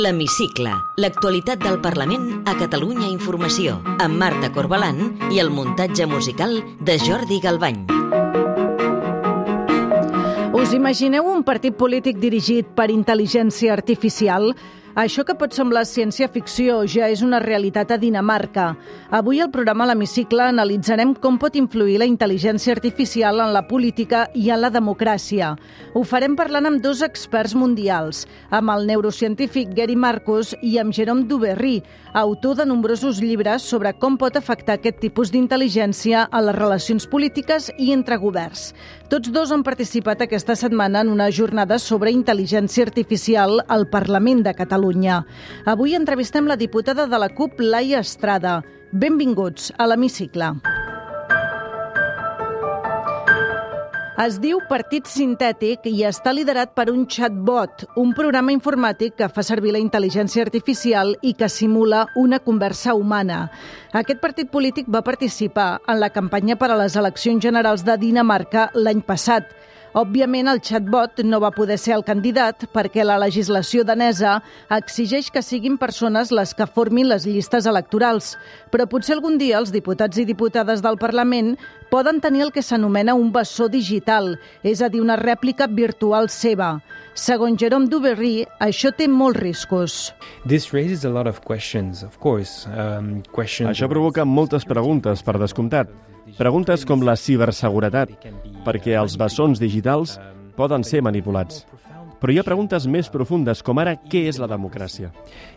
L'Hemicicle, l'actualitat del Parlament a Catalunya Informació, amb Marta Corbalan i el muntatge musical de Jordi Galbany. Us imagineu un partit polític dirigit per intel·ligència artificial? Això que pot semblar ciència-ficció ja és una realitat a Dinamarca. Avui al programa L'Hemicicle analitzarem com pot influir la intel·ligència artificial en la política i en la democràcia. Ho farem parlant amb dos experts mundials, amb el neurocientífic Gary Marcus i amb Jérôme Duberry, autor de nombrosos llibres sobre com pot afectar aquest tipus d'intel·ligència a les relacions polítiques i entre governs. Tots dos han participat aquesta setmana en una jornada sobre intel·ligència artificial al Parlament de Catalunya. Catalunya. Avui entrevistem la diputada de la CUP, Laia Estrada. Benvinguts a l'Hemicicle. Es diu Partit Sintètic i està liderat per un chatbot, un programa informàtic que fa servir la intel·ligència artificial i que simula una conversa humana. Aquest partit polític va participar en la campanya per a les eleccions generals de Dinamarca l'any passat. Òbviament, el chatbot no va poder ser el candidat perquè la legislació danesa exigeix que siguin persones les que formin les llistes electorals. Però potser algun dia els diputats i diputades del Parlament poden tenir el que s'anomena un bessó digital, és a dir, una rèplica virtual seva. Segons Jerome Duberry, això té molts riscos. This raises a lot of questions, of course. Um, questions Això provoca moltes preguntes, per descomptat. Preguntes com la ciberseguretat, perquè els bessons digitals poden ser manipulats. Però hi ha preguntes més profundes, com ara què és la democràcia?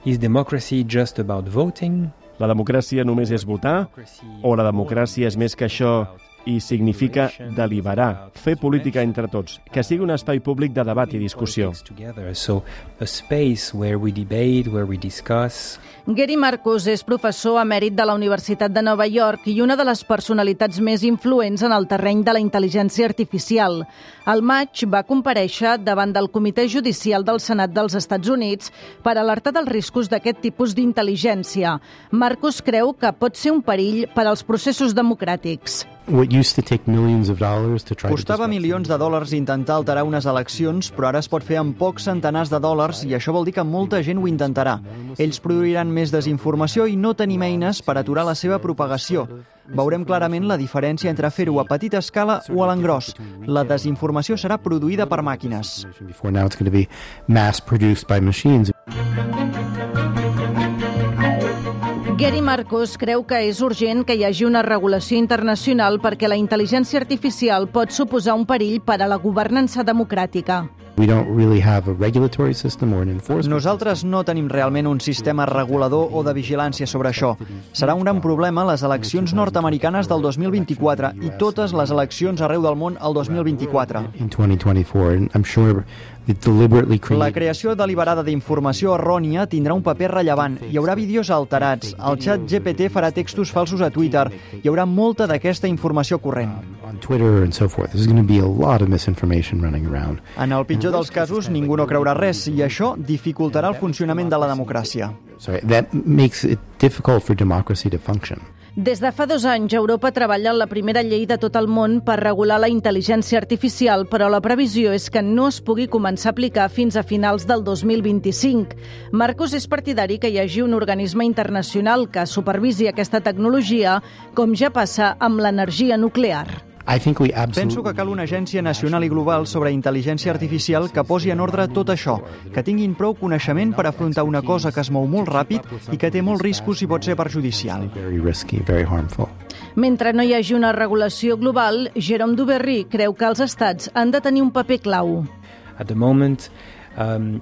Is democracy just about voting? La democràcia només és votar? O la democràcia és més que això i significa deliberar, fer política entre tots, que sigui un espai públic de debat i discussió. Gary Marcus és professor emèrit de la Universitat de Nova York i una de les personalitats més influents en el terreny de la intel·ligència artificial. Al maig va compareixer davant del Comitè Judicial del Senat dels Estats Units per alertar dels riscos d'aquest tipus d'intel·ligència. Marcus creu que pot ser un perill per als processos democràtics. Costava milions de dòlars intentar alterar unes eleccions, però ara es pot fer amb pocs centenars de dòlars i això vol dir que molta gent ho intentarà. Ells produiran més desinformació i no tenim eines per aturar la seva propagació. Veurem clarament la diferència entre fer-ho a petita escala o a l'engròs. La desinformació serà produïda per màquines. Gary Marcos creu que és urgent que hi hagi una regulació internacional perquè la intel·ligència artificial pot suposar un perill per a la governança democràtica. Nosaltres no tenim realment un sistema regulador o de vigilància sobre això. Serà un gran problema les eleccions nord-americanes del 2024 i totes les eleccions arreu del món el 2024. La creació deliberada d'informació errònia tindrà un paper rellevant. Hi haurà vídeos alterats, el xat GPT farà textos falsos a Twitter, hi haurà molta d'aquesta informació corrent. En el pitjor dels casos, ningú no creurà res i això dificultarà el funcionament de la democràcia. Des de fa dos anys, Europa treballa en la primera llei de tot el món per regular la intel·ligència artificial, però la previsió és que no es pugui començar a aplicar fins a finals del 2025. Marcos és partidari que hi hagi un organisme internacional que supervisi aquesta tecnologia, com ja passa amb l'energia nuclear. Penso que cal una agència nacional i global sobre intel·ligència artificial que posi en ordre tot això, que tinguin prou coneixement per afrontar una cosa que es mou molt ràpid i que té molts riscos i pot ser perjudicial. Mentre no hi hagi una regulació global, Jérôme Duberry creu que els estats han de tenir un paper clau. At the moment, Um,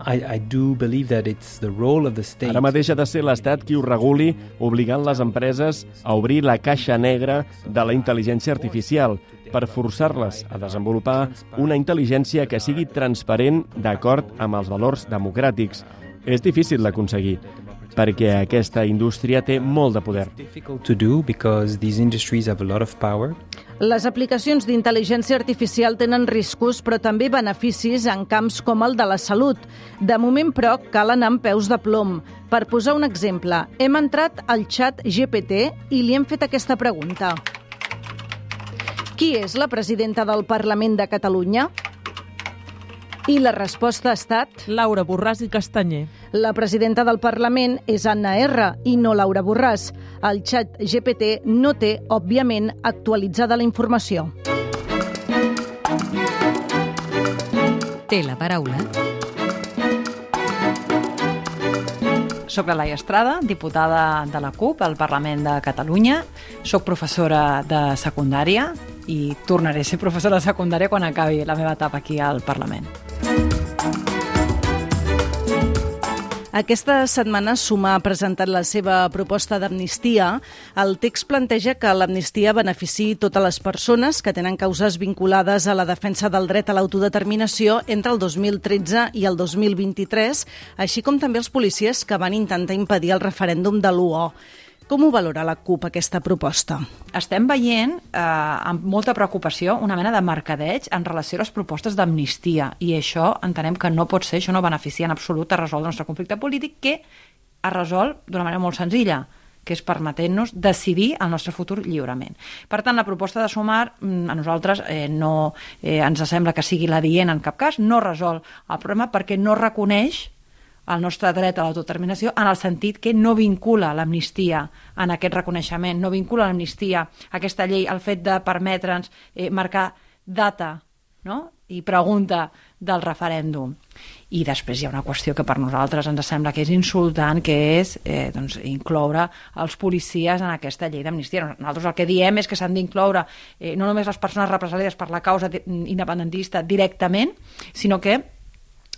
I, I do believe that it's the role of the state... Ara mateix ha de ser l'Estat qui ho reguli, obligant les empreses a obrir la caixa negra de la intel·ligència artificial per forçar-les a desenvolupar una intel·ligència que sigui transparent d'acord amb els valors democràtics. És difícil d'aconseguir, perquè aquesta indústria té molt de poder. to do because these industries have a lot of power. Les aplicacions d'intel·ligència artificial tenen riscos, però també beneficis en camps com el de la salut. De moment, però, cal anar amb peus de plom. Per posar un exemple, hem entrat al xat GPT i li hem fet aquesta pregunta. Qui és la presidenta del Parlament de Catalunya? I la resposta ha estat... Laura Borràs i Castanyer. La presidenta del Parlament és Anna R i no Laura Borràs. El xat GPT no té, òbviament, actualitzada la informació. Té la paraula Soc la Laia Estrada, diputada de la CUP al Parlament de Catalunya. Soc professora de secundària i tornaré a ser professora de secundària quan acabi la meva etapa aquí al Parlament. Aquesta setmana Sumar ha presentat la seva proposta d'amnistia. El text planteja que l'amnistia benefici totes les persones que tenen causes vinculades a la defensa del dret a l'autodeterminació entre el 2013 i el 2023, així com també els policies que van intentar impedir el referèndum de l'UO. Com ho valora la CUP, aquesta proposta? Estem veient eh, amb molta preocupació una mena de mercadeig en relació a les propostes d'amnistia i això entenem que no pot ser, això no beneficia en absolut a resoldre el nostre conflicte polític que es resol d'una manera molt senzilla que és permetent-nos decidir el nostre futur lliurement. Per tant, la proposta de sumar mm, a nosaltres eh, no eh, ens sembla que sigui la dient en cap cas, no resol el problema perquè no reconeix el nostre dret a l'autodeterminació en el sentit que no vincula l'amnistia en aquest reconeixement, no vincula l'amnistia aquesta llei al fet de permetre'ns eh, marcar data no? i pregunta del referèndum. I després hi ha una qüestió que per nosaltres ens sembla que és insultant, que és eh, doncs, incloure els policies en aquesta llei d'amnistia. Nosaltres el que diem és que s'han d'incloure eh, no només les persones represaliades per la causa independentista directament, sinó que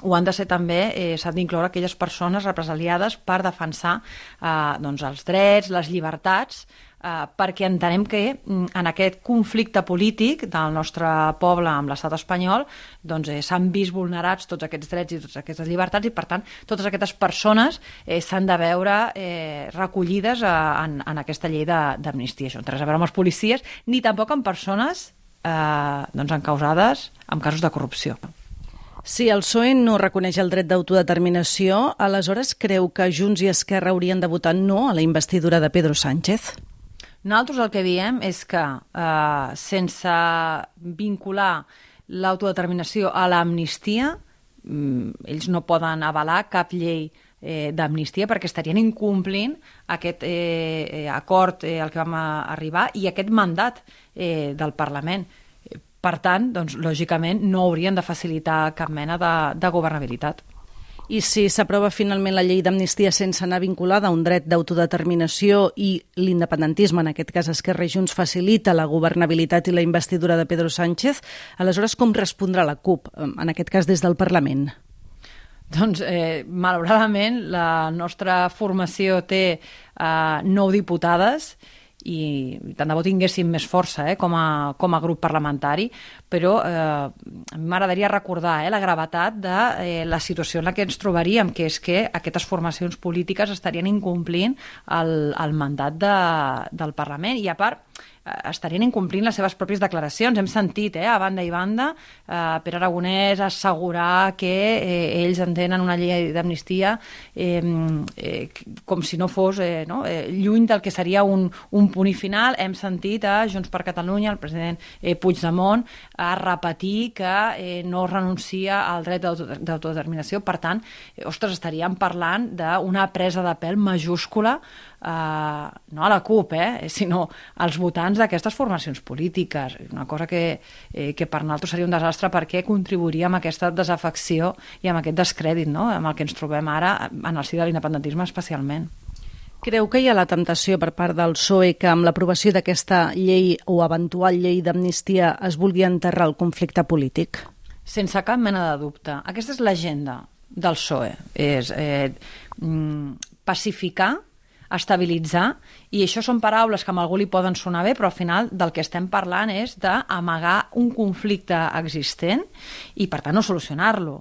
ho han de ser també, eh, s'han d'incloure aquelles persones represaliades per defensar eh, doncs els drets, les llibertats, eh, perquè entenem que mm, en aquest conflicte polític del nostre poble amb l'estat espanyol doncs eh, vist vulnerats tots aquests drets i totes aquestes llibertats i per tant totes aquestes persones eh, s'han de veure eh, recollides eh, en, en aquesta llei d'amnistia. Això no té res a veure amb els policies ni tampoc amb persones eh, doncs encausades amb casos de corrupció. Si el PSOE no reconeix el dret d'autodeterminació, aleshores creu que Junts i Esquerra haurien de votar no a la investidura de Pedro Sánchez? Nosaltres el que diem és que eh, sense vincular l'autodeterminació a l'amnistia, mm, ells no poden avalar cap llei eh, d'amnistia perquè estarien incomplint aquest eh, eh acord eh, al que vam arribar i aquest mandat eh, del Parlament. Per tant, doncs, lògicament, no haurien de facilitar cap mena de, de governabilitat. I si s'aprova finalment la llei d'amnistia sense anar vinculada a un dret d'autodeterminació i l'independentisme, en aquest cas Esquerra i Junts, facilita la governabilitat i la investidura de Pedro Sánchez, aleshores com respondrà la CUP, en aquest cas des del Parlament? Doncs, eh, malauradament, la nostra formació té eh, nou diputades i tant de bo tinguéssim més força eh, com, a, com a grup parlamentari, però eh, m'agradaria recordar eh, la gravetat de eh, la situació en la que ens trobaríem, que és que aquestes formacions polítiques estarien incomplint el, el mandat de, del Parlament. I a part estarien incomplint les seves pròpies declaracions. Hem sentit, eh, a banda i banda, eh, Pere Aragonès assegurar que eh, ells entenen una llei d'amnistia eh, eh, com si no fos eh, no, eh, lluny del que seria un, un punt final. Hem sentit a Junts per Catalunya, el president eh, Puigdemont, a repetir que eh, no renuncia al dret d'autodeterminació. Per tant, eh, ostres, estaríem parlant d'una presa de pèl majúscula eh, no a la CUP, eh, sinó als votants d'aquestes formacions polítiques. Una cosa que, eh, que per nosaltres seria un desastre perquè contribuiria amb aquesta desafecció i amb aquest descrèdit no? amb el que ens trobem ara en el si de l'independentisme especialment. Creu que hi ha la temptació per part del PSOE que amb l'aprovació d'aquesta llei o eventual llei d'amnistia es vulgui enterrar el conflicte polític? Sense cap mena de dubte. Aquesta és l'agenda del PSOE. És eh, mm, pacificar estabilitzar, i això són paraules que amb algú li poden sonar bé, però al final del que estem parlant és d'amagar un conflicte existent i, per tant, no solucionar-lo.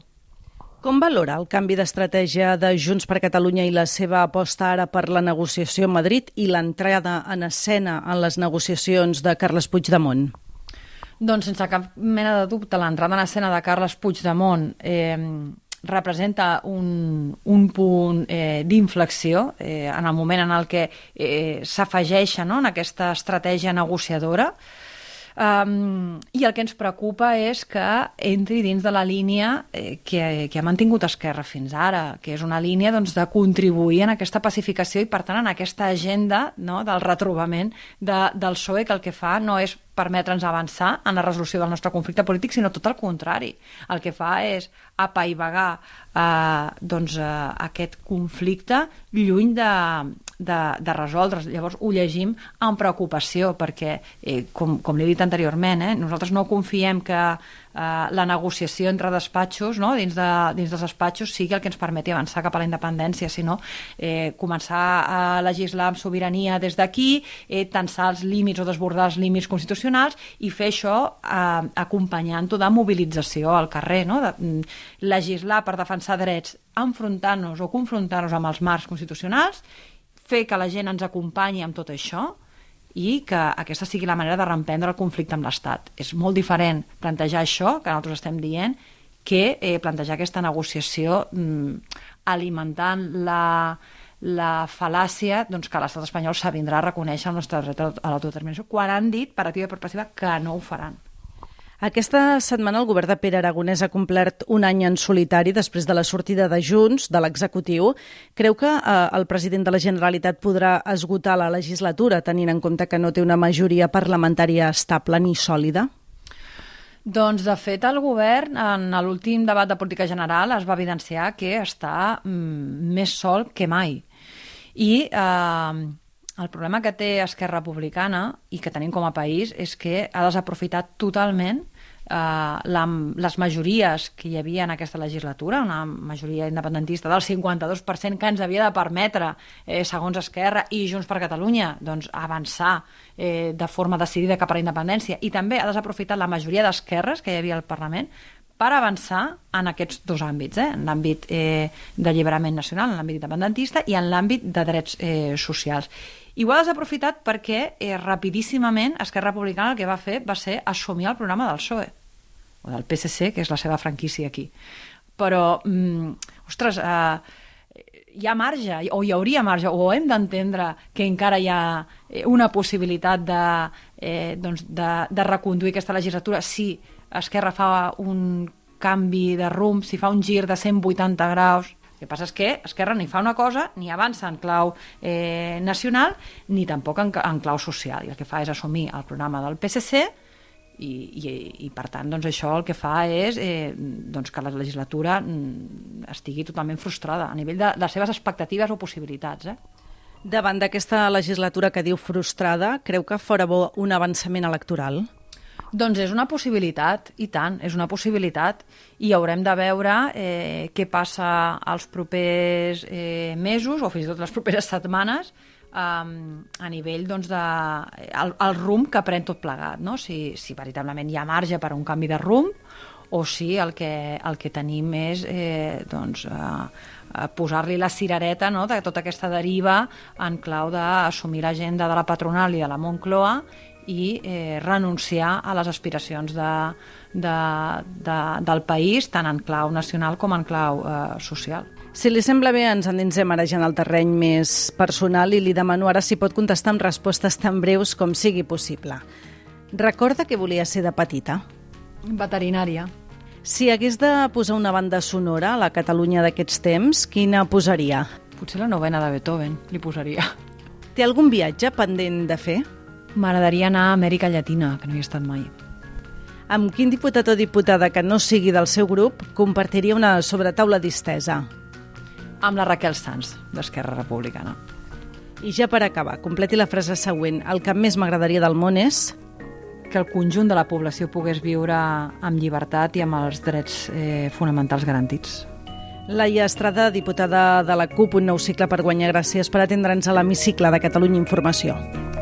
Com valora el canvi d'estratègia de Junts per Catalunya i la seva aposta ara per la negociació a Madrid i l'entrada en escena en les negociacions de Carles Puigdemont? Doncs sense cap mena de dubte l'entrada en escena de Carles Puigdemont eh, representa un, un punt eh, d'inflexió eh, en el moment en el que eh, s'afegeixa no, en aquesta estratègia negociadora. Um, I el que ens preocupa és que entri dins de la línia eh, que, que ha mantingut Esquerra fins ara, que és una línia doncs, de contribuir en aquesta pacificació i, per tant, en aquesta agenda no, del retrobament de, del PSOE, que el que fa no és permetre'ns avançar en la resolució del nostre conflicte polític, sinó tot el contrari. El que fa és apaivagar eh, doncs, eh, aquest conflicte lluny de, de, de resoldre's. Llavors ho llegim amb preocupació perquè, eh, com, com li he dit anteriorment, eh, nosaltres no confiem que eh, la negociació entre despatxos, no, dins, de, dins dels despatxos, sigui el que ens permeti avançar cap a la independència, sinó eh, començar a legislar amb sobirania des d'aquí, eh, tensar els límits o desbordar els límits constitucionals i fer això eh, acompanyant-ho de mobilització al carrer, no? de, mm, legislar per defensar drets enfrontant-nos o confrontar-nos amb els marcs constitucionals fer que la gent ens acompanyi amb tot això i que aquesta sigui la manera de reemprendre el conflicte amb l'Estat. És molt diferent plantejar això, que nosaltres estem dient, que eh, plantejar aquesta negociació mm, alimentant la, la fal·làcia doncs, que l'estat espanyol s'avindrà a reconèixer el nostre dret a l'autodeterminació quan han dit, per activa i per passiva, que no ho faran. Aquesta setmana el govern de Pere Aragonès ha complert un any en solitari després de la sortida de Junts, de l'executiu. Creu que eh, el president de la Generalitat podrà esgotar la legislatura tenint en compte que no té una majoria parlamentària estable ni sòlida? Doncs, de fet, el govern, en l'últim debat de política general, es va evidenciar que està mm, més sol que mai. I eh, el problema que té Esquerra Republicana i que tenim com a país és que ha desaprofitat totalment la, les majories que hi havia en aquesta legislatura, una majoria independentista del 52% que ens havia de permetre, eh, segons Esquerra i Junts per Catalunya, doncs, avançar eh, de forma decidida cap a la independència i també ha desaprofitat la majoria d'esquerres que hi havia al Parlament per avançar en aquests dos àmbits, eh? en l'àmbit eh, d'alliberament nacional, en l'àmbit independentista i en l'àmbit de drets eh, socials. I ho ha desaprofitat perquè eh, rapidíssimament Esquerra Republicana el que va fer va ser assumir el programa del PSOE o del PSC, que és la seva franquícia aquí. Però, mm, ostres, eh, hi ha marge, o hi hauria marge, o hem d'entendre que encara hi ha eh, una possibilitat de, eh, doncs de, de reconduir aquesta legislatura si Esquerra fa un canvi de rumb, si fa un gir de 180 graus, el que passa és que Esquerra ni fa una cosa, ni avança en clau eh, nacional, ni tampoc en, en clau social. I el que fa és assumir el programa del PSC i, i, i per tant doncs això el que fa és eh, doncs que la legislatura mm, estigui totalment frustrada a nivell de les seves expectatives o possibilitats. Eh? Davant d'aquesta legislatura que diu frustrada, creu que fora bo un avançament electoral? Doncs és una possibilitat, i tant, és una possibilitat, i haurem de veure eh, què passa els propers eh, mesos, o fins i tot les properes setmanes, um, a nivell doncs, de, el, el rumb que pren tot plegat, no? si, si veritablement hi ha marge per a un canvi de rumb o si el que, el que tenim és eh, doncs, eh, posar-li la cirereta no? de tota aquesta deriva en clau d'assumir l'agenda de la patronal i de la Moncloa i eh, renunciar a les aspiracions de, de, de, del país, tant en clau nacional com en clau eh, social. Si li sembla bé, ens endinsem ara ja en el terreny més personal i li demano ara si pot contestar amb respostes tan breus com sigui possible. Recorda que volia ser de petita? Veterinària. Si hagués de posar una banda sonora a la Catalunya d'aquests temps, quina posaria? Potser la novena de Beethoven, li posaria. Té algun viatge pendent de fer? M'agradaria anar a Amèrica Llatina, que no hi he estat mai. Amb quin diputat o diputada que no sigui del seu grup compartiria una sobretaula distesa? amb la Raquel Sanz, d'Esquerra Republicana. I ja per acabar, completi la frase següent. El que més m'agradaria del món és... Que el conjunt de la població pogués viure amb llibertat i amb els drets eh, fonamentals garantits. Laia Estrada, diputada de la CUP, un nou cicle per guanyar. Gràcies per atendre'ns a l'hemicicle de Catalunya Informació.